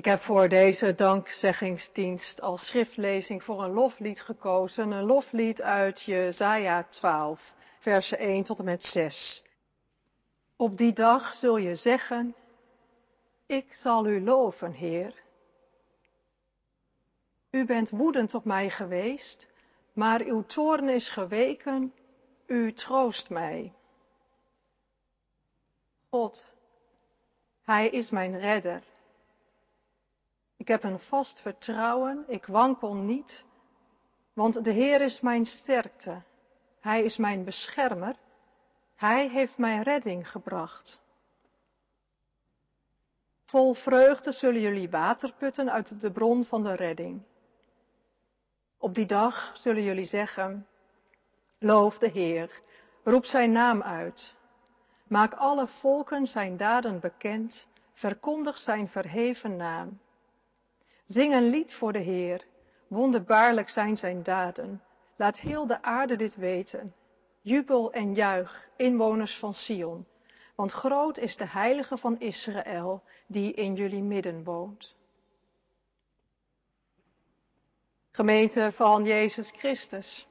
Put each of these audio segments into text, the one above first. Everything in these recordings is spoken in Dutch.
Ik heb voor deze dankzeggingsdienst als schriftlezing voor een loflied gekozen. Een loflied uit Jezaja 12, versen 1 tot en met 6. Op die dag zul je zeggen, ik zal u loven, Heer. U bent woedend op mij geweest, maar uw toorn is geweken, u troost mij. God, Hij is mijn redder. Ik heb een vast vertrouwen, ik wankel niet, want de Heer is mijn sterkte. Hij is mijn beschermer. Hij heeft mijn redding gebracht. Vol vreugde zullen jullie water putten uit de bron van de redding. Op die dag zullen jullie zeggen, loof de Heer, roep zijn naam uit. Maak alle volken zijn daden bekend, verkondig zijn verheven naam. Zing een lied voor de Heer, wonderbaarlijk zijn zijn daden. Laat heel de aarde dit weten. Jubel en juich, inwoners van Sion, want groot is de heilige van Israël die in jullie midden woont. Gemeente van Jezus Christus.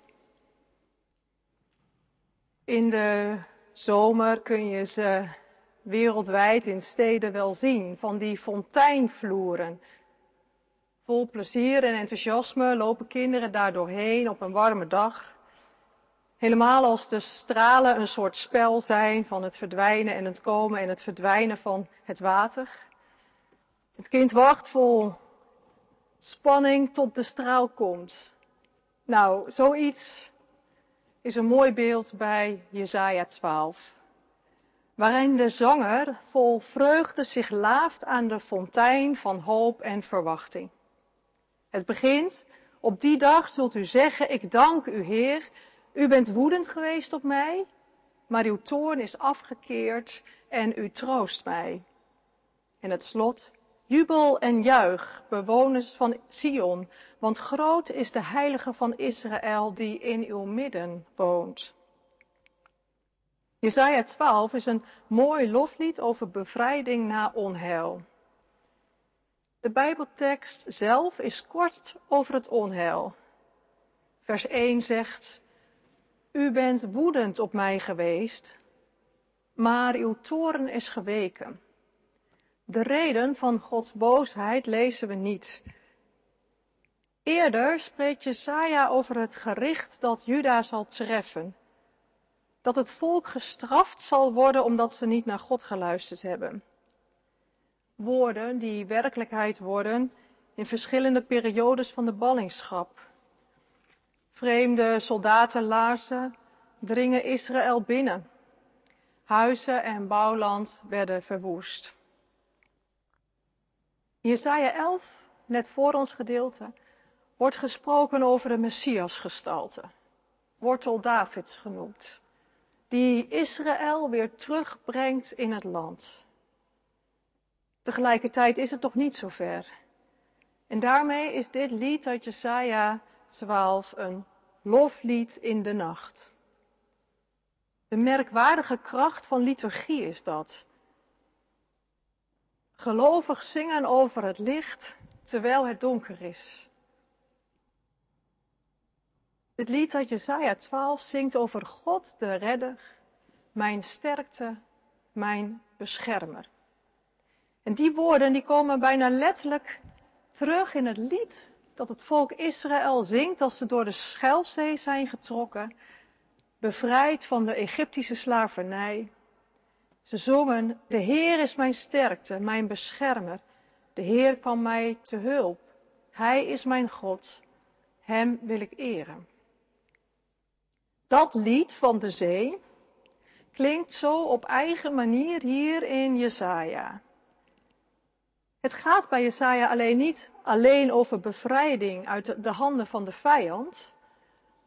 In de zomer kun je ze wereldwijd in steden wel zien, van die fonteinvloeren. Vol plezier en enthousiasme lopen kinderen daar doorheen op een warme dag. Helemaal als de stralen een soort spel zijn van het verdwijnen en het komen en het verdwijnen van het water. Het kind wacht vol spanning tot de straal komt. Nou, zoiets is een mooi beeld bij Jesaja 12. Waarin de zanger vol vreugde zich laaft aan de fontein van hoop en verwachting. Het begint, op die dag zult u zeggen, ik dank u Heer, u bent woedend geweest op mij, maar uw toorn is afgekeerd en u troost mij. En het slot, jubel en juich, bewoners van Sion, want groot is de heilige van Israël die in uw midden woont. Jesaja 12 is een mooi loflied over bevrijding na onheil. De Bijbeltekst zelf is kort over het onheil. Vers 1 zegt, U bent woedend op mij geweest, maar uw toren is geweken. De reden van Gods boosheid lezen we niet. Eerder spreekt Jesaja over het gericht dat Juda zal treffen. Dat het volk gestraft zal worden omdat ze niet naar God geluisterd hebben. Woorden die werkelijkheid worden in verschillende periodes van de ballingschap. Vreemde soldatenlaarzen dringen Israël binnen. Huizen en bouwland werden verwoest. Jesaja 11, net voor ons gedeelte, wordt gesproken over de Messiasgestalte, wortel Davids genoemd, die Israël weer terugbrengt in het land. Tegelijkertijd is het toch niet zo ver. En daarmee is dit lied uit Jesaja 12 een loflied in de nacht. De merkwaardige kracht van liturgie is dat. Gelovig zingen over het licht terwijl het donker is. Het lied uit Jesaja 12 zingt over God de redder, mijn sterkte, mijn beschermer. En die woorden die komen bijna letterlijk terug in het lied dat het volk Israël zingt als ze door de Schelfzee zijn getrokken, bevrijd van de Egyptische slavernij. Ze zongen, de Heer is mijn sterkte, mijn beschermer. De Heer kwam mij te hulp. Hij is mijn God. Hem wil ik eren. Dat lied van de zee klinkt zo op eigen manier hier in Jesaja. Het gaat bij Jesaja alleen niet alleen over bevrijding uit de handen van de vijand,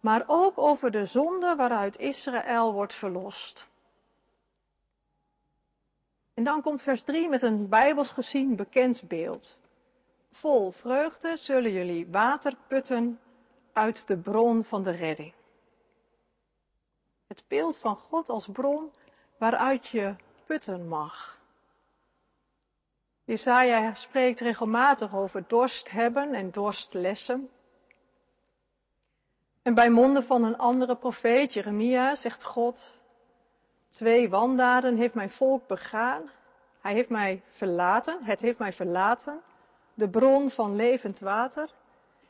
maar ook over de zonde waaruit Israël wordt verlost. En dan komt vers 3 met een bijbels gezien bekend beeld. Vol vreugde zullen jullie water putten uit de bron van de redding. Het beeld van God als bron waaruit je putten mag. Jesaja spreekt regelmatig over dorst hebben en dorstlessen. En bij monden van een andere profeet, Jeremia, zegt God, twee wandaden heeft mijn volk begaan. Hij heeft mij verlaten, het heeft mij verlaten, de bron van levend water.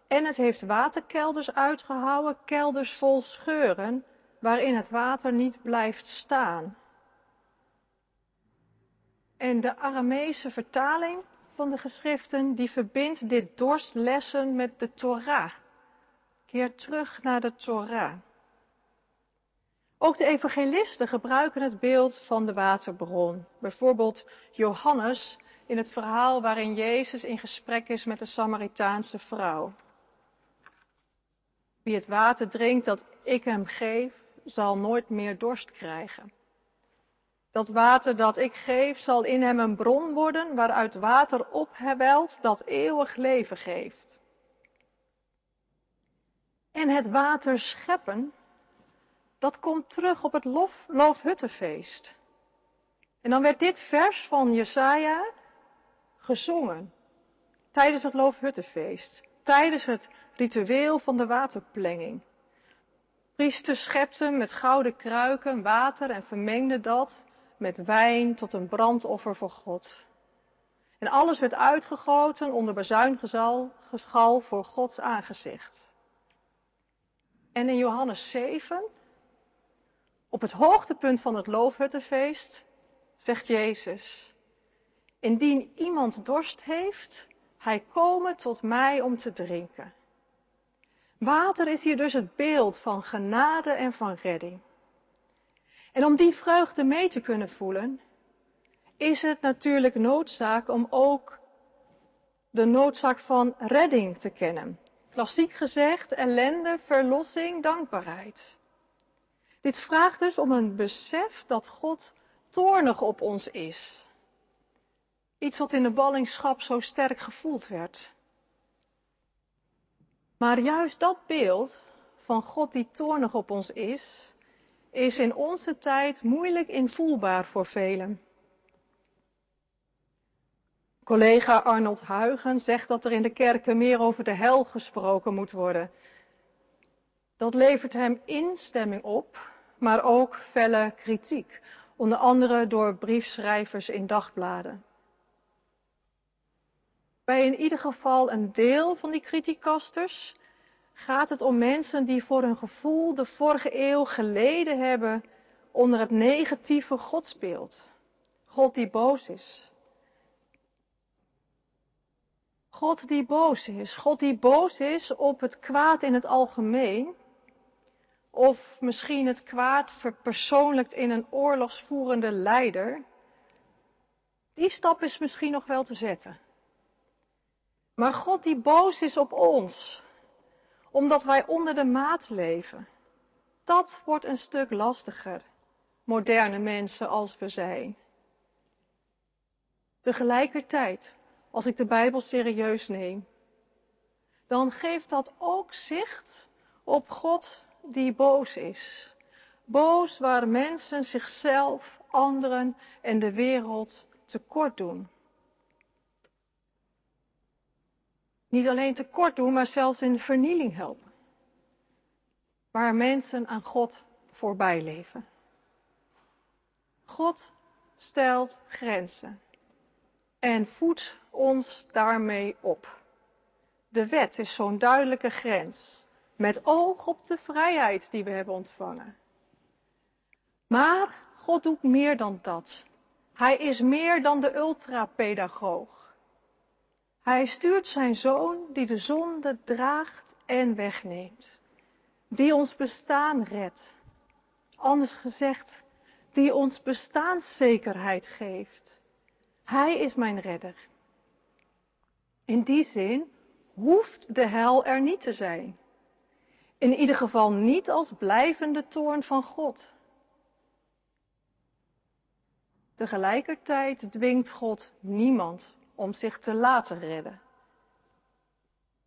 En het heeft waterkelders uitgehouwen, kelders vol scheuren, waarin het water niet blijft staan. En de Arameese vertaling van de geschriften, die verbindt dit dorstlessen met de Torah. Keer terug naar de Torah. Ook de evangelisten gebruiken het beeld van de waterbron. Bijvoorbeeld Johannes in het verhaal waarin Jezus in gesprek is met de Samaritaanse vrouw. Wie het water drinkt dat ik hem geef, zal nooit meer dorst krijgen. Dat water dat ik geef zal in hem een bron worden waaruit water ophewelt dat eeuwig leven geeft. En het water scheppen, dat komt terug op het lof, Loofhuttenfeest. En dan werd dit vers van Jesaja gezongen tijdens het Loofhuttenfeest, tijdens het ritueel van de waterplenging. Priesters schepten met gouden kruiken water en vermengden dat met wijn tot een brandoffer voor God. En alles werd uitgegoten onder bezuingeschal voor Gods aangezicht. En in Johannes 7, op het hoogtepunt van het loofhuttenfeest, zegt Jezus, indien iemand dorst heeft, hij komen tot mij om te drinken. Water is hier dus het beeld van genade en van redding. En om die vreugde mee te kunnen voelen, is het natuurlijk noodzaak om ook de noodzaak van redding te kennen. Klassiek gezegd, ellende, verlossing, dankbaarheid. Dit vraagt dus om een besef dat God toornig op ons is. Iets wat in de ballingschap zo sterk gevoeld werd. Maar juist dat beeld van God die toornig op ons is, is in onze tijd moeilijk invoelbaar voor velen. Collega Arnold Huigen zegt dat er in de kerken meer over de hel gesproken moet worden. Dat levert hem instemming op, maar ook felle kritiek, onder andere door briefschrijvers in dagbladen. Bij in ieder geval een deel van die kritiekasters gaat het om mensen die voor hun gevoel de vorige eeuw geleden hebben onder het negatieve godsbeeld. God die boos is. God die boos is. God die boos is op het kwaad in het algemeen. Of misschien het kwaad verpersoonlijkt in een oorlogsvoerende leider. Die stap is misschien nog wel te zetten. Maar God die boos is op ons, omdat wij onder de maat leven, dat wordt een stuk lastiger, moderne mensen als we zijn. Tegelijkertijd, als ik de Bijbel serieus neem, dan geeft dat ook zicht op God die boos is. Boos waar mensen zichzelf, anderen en de wereld tekort doen. Niet alleen tekort doen, maar zelfs in vernieling helpen. Waar mensen aan God voorbij leven. God stelt grenzen en voedt ons daarmee op. De wet is zo'n duidelijke grens, met oog op de vrijheid die we hebben ontvangen. Maar God doet meer dan dat. Hij is meer dan de ultrapedagoog. Hij stuurt zijn zoon die de zonde draagt en wegneemt. Die ons bestaan redt. Anders gezegd, die ons bestaanszekerheid geeft. Hij is mijn redder. In die zin hoeft de hel er niet te zijn. In ieder geval niet als blijvende toorn van God. Tegelijkertijd dwingt God niemand om zich te laten redden.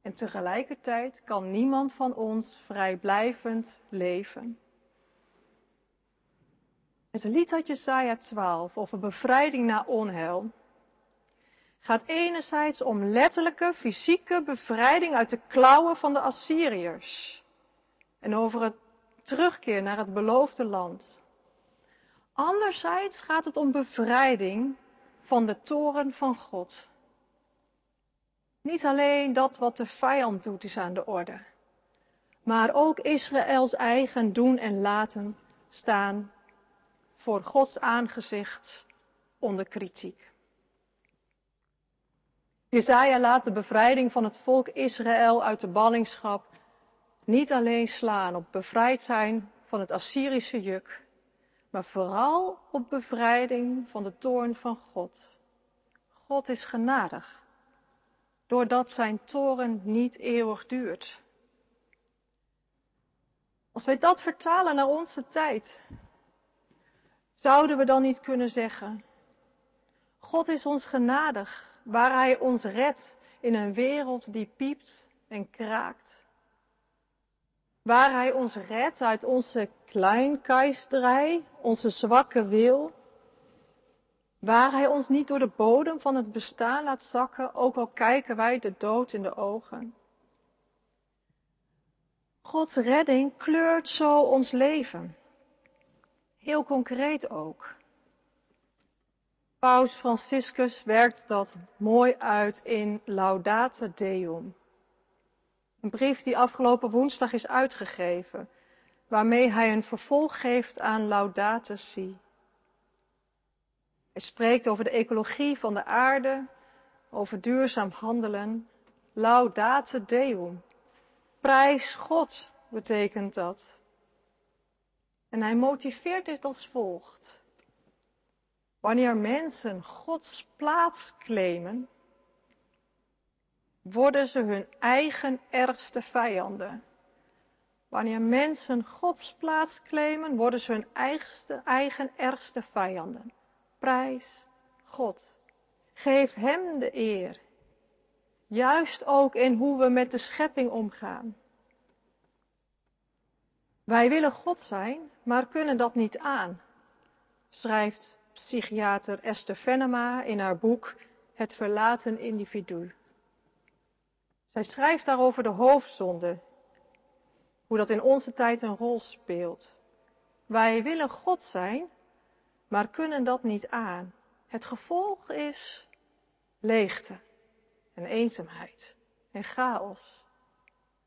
En tegelijkertijd kan niemand van ons vrijblijvend leven. Het lied uit Jesaja 12 over bevrijding na onheil gaat enerzijds om letterlijke fysieke bevrijding uit de klauwen van de Assyriërs en over het terugkeer naar het beloofde land. Anderzijds gaat het om bevrijding van de toren van God. Niet alleen dat wat de vijand doet is aan de orde, maar ook Israëls eigen doen en laten staan voor Gods aangezicht onder kritiek. Jezaja laat de bevrijding van het volk Israël uit de ballingschap niet alleen slaan op bevrijd zijn van het Assyrische juk, maar vooral op bevrijding van de toorn van God. God is genadig, doordat zijn toren niet eeuwig duurt. Als wij dat vertalen naar onze tijd, zouden we dan niet kunnen zeggen, God is ons genadig, waar Hij ons redt in een wereld die piept en kraakt. Waar Hij ons redt uit onze kleinkeisterij, onze zwakke wil. Waar Hij ons niet door de bodem van het bestaan laat zakken, ook al kijken wij de dood in de ogen. Gods redding kleurt zo ons leven. Heel concreet ook. Paus Franciscus werkt dat mooi uit in Laudate Deum. Een brief die afgelopen woensdag is uitgegeven, waarmee hij een vervolg geeft aan Laudate Si. Hij spreekt over de ecologie van de aarde, over duurzaam handelen. Laudate Deum. Prijs God betekent dat. En hij motiveert dit als volgt. Wanneer mensen Gods plaats claimen, worden ze hun eigen ergste vijanden. Wanneer mensen Gods plaats claimen, worden ze hun eigen, ergste vijanden. Prijs God. Geef Hem de eer. Juist ook in hoe we met de schepping omgaan. Wij willen God zijn, maar kunnen dat niet aan, schrijft psychiater Esther Venema in haar boek Het verlaten individu. Zij schrijft daarover de hoofdzonde, hoe dat in onze tijd een rol speelt. Wij willen God zijn, maar kunnen dat niet aan. Het gevolg is leegte en eenzaamheid en chaos.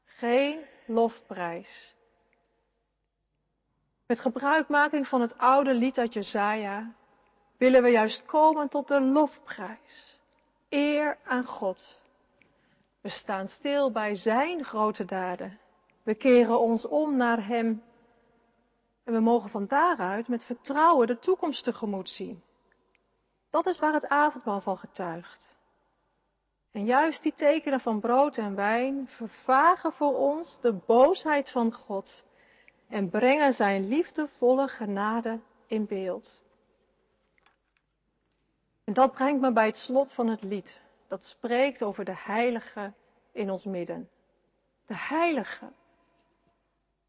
Geen lofprijs. Met gebruikmaking van het oude lied uit willen we juist komen tot de lofprijs. Eer aan God. We staan stil bij Zijn grote daden. We keren ons om naar Hem. En we mogen van daaruit met vertrouwen de toekomst tegemoet zien. Dat is waar het avondmaal van getuigt. En juist die tekenen van brood en wijn vervagen voor ons de boosheid van God en brengen Zijn liefdevolle genade in beeld. En dat brengt me bij het slot van het lied. Dat spreekt over de heilige in ons midden. De heilige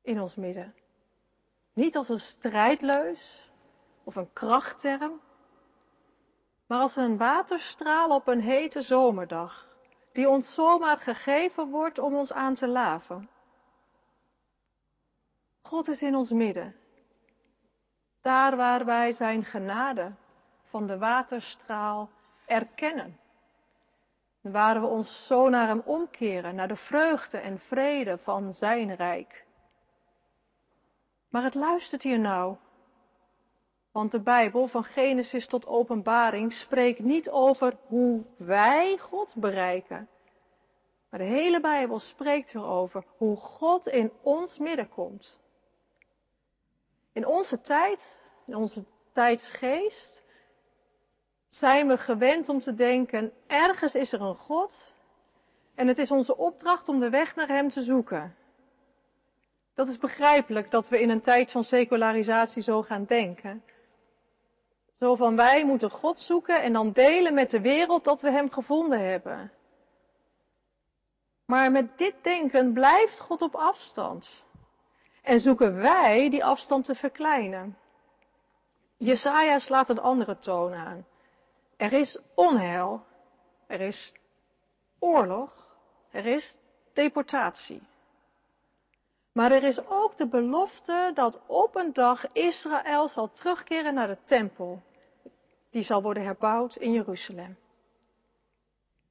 in ons midden. Niet als een strijdleus of een krachtterm, maar als een waterstraal op een hete zomerdag, die ons zomaar gegeven wordt om ons aan te laven. God is in ons midden. Daar waar wij zijn genade van de waterstraal erkennen. Waar we ons zo naar Hem omkeren, naar de vreugde en vrede van Zijn rijk. Maar het luistert hier nou. Want de Bijbel van Genesis tot Openbaring spreekt niet over hoe wij God bereiken. Maar de hele Bijbel spreekt erover hoe God in ons midden komt. In onze tijd, in onze tijdsgeest, zijn we gewend om te denken, ergens is er een God en het is onze opdracht om de weg naar Hem te zoeken. Dat is begrijpelijk dat we in een tijd van secularisatie zo gaan denken. Zo van wij moeten God zoeken en dan delen met de wereld dat we Hem gevonden hebben. Maar met dit denken blijft God op afstand. En zoeken wij die afstand te verkleinen. Jesaja slaat een andere toon aan. Er is onheil. er is oorlog, er is deportatie. Maar er is ook de belofte dat op een dag Israël zal terugkeren naar de tempel. Die zal worden herbouwd in Jeruzalem.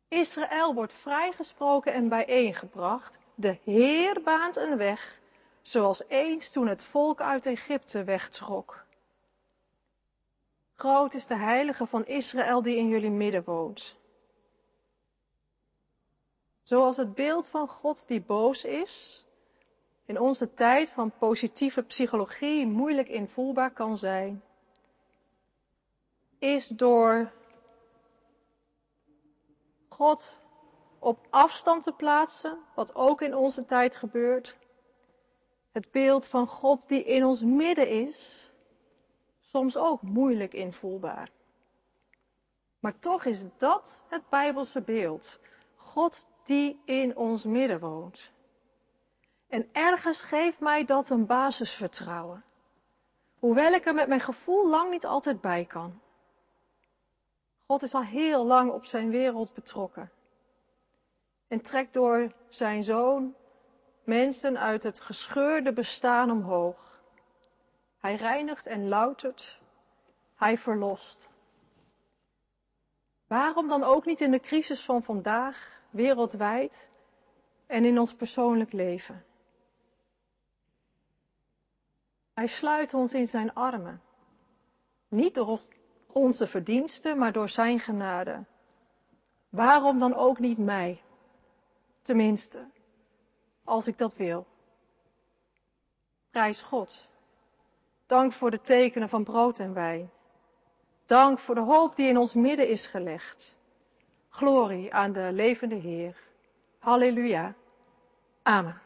Israël wordt vrijgesproken en bijeengebracht. De Heer baant een weg, zoals eens toen het volk uit Egypte wegtrok. Groot is de heilige van Israël die in jullie midden woont. Zoals het beeld van God die boos is, in onze tijd van positieve psychologie moeilijk invoelbaar kan zijn, is door God op afstand te plaatsen, wat ook in onze tijd gebeurt. Het beeld van God die in ons midden is, soms ook moeilijk invoelbaar. Maar toch is dat het Bijbelse beeld. God die in ons midden woont. En ergens geeft mij dat een basisvertrouwen. Hoewel ik er met mijn gevoel lang niet altijd bij kan. God is al heel lang op zijn wereld betrokken. En trekt door zijn zoon mensen uit het gescheurde bestaan omhoog. Hij reinigt en loutert. Hij verlost. Waarom dan ook niet in de crisis van vandaag, wereldwijd en in ons persoonlijk leven? Hij sluit ons in zijn armen. Niet door onze verdiensten, maar door zijn genade. Waarom dan ook niet mij? Tenminste, als ik dat wil. Prijs God. Dank voor de tekenen van brood en wijn. Dank voor de hoop die in ons midden is gelegd. Glorie aan de levende Heer. Halleluja. Amen.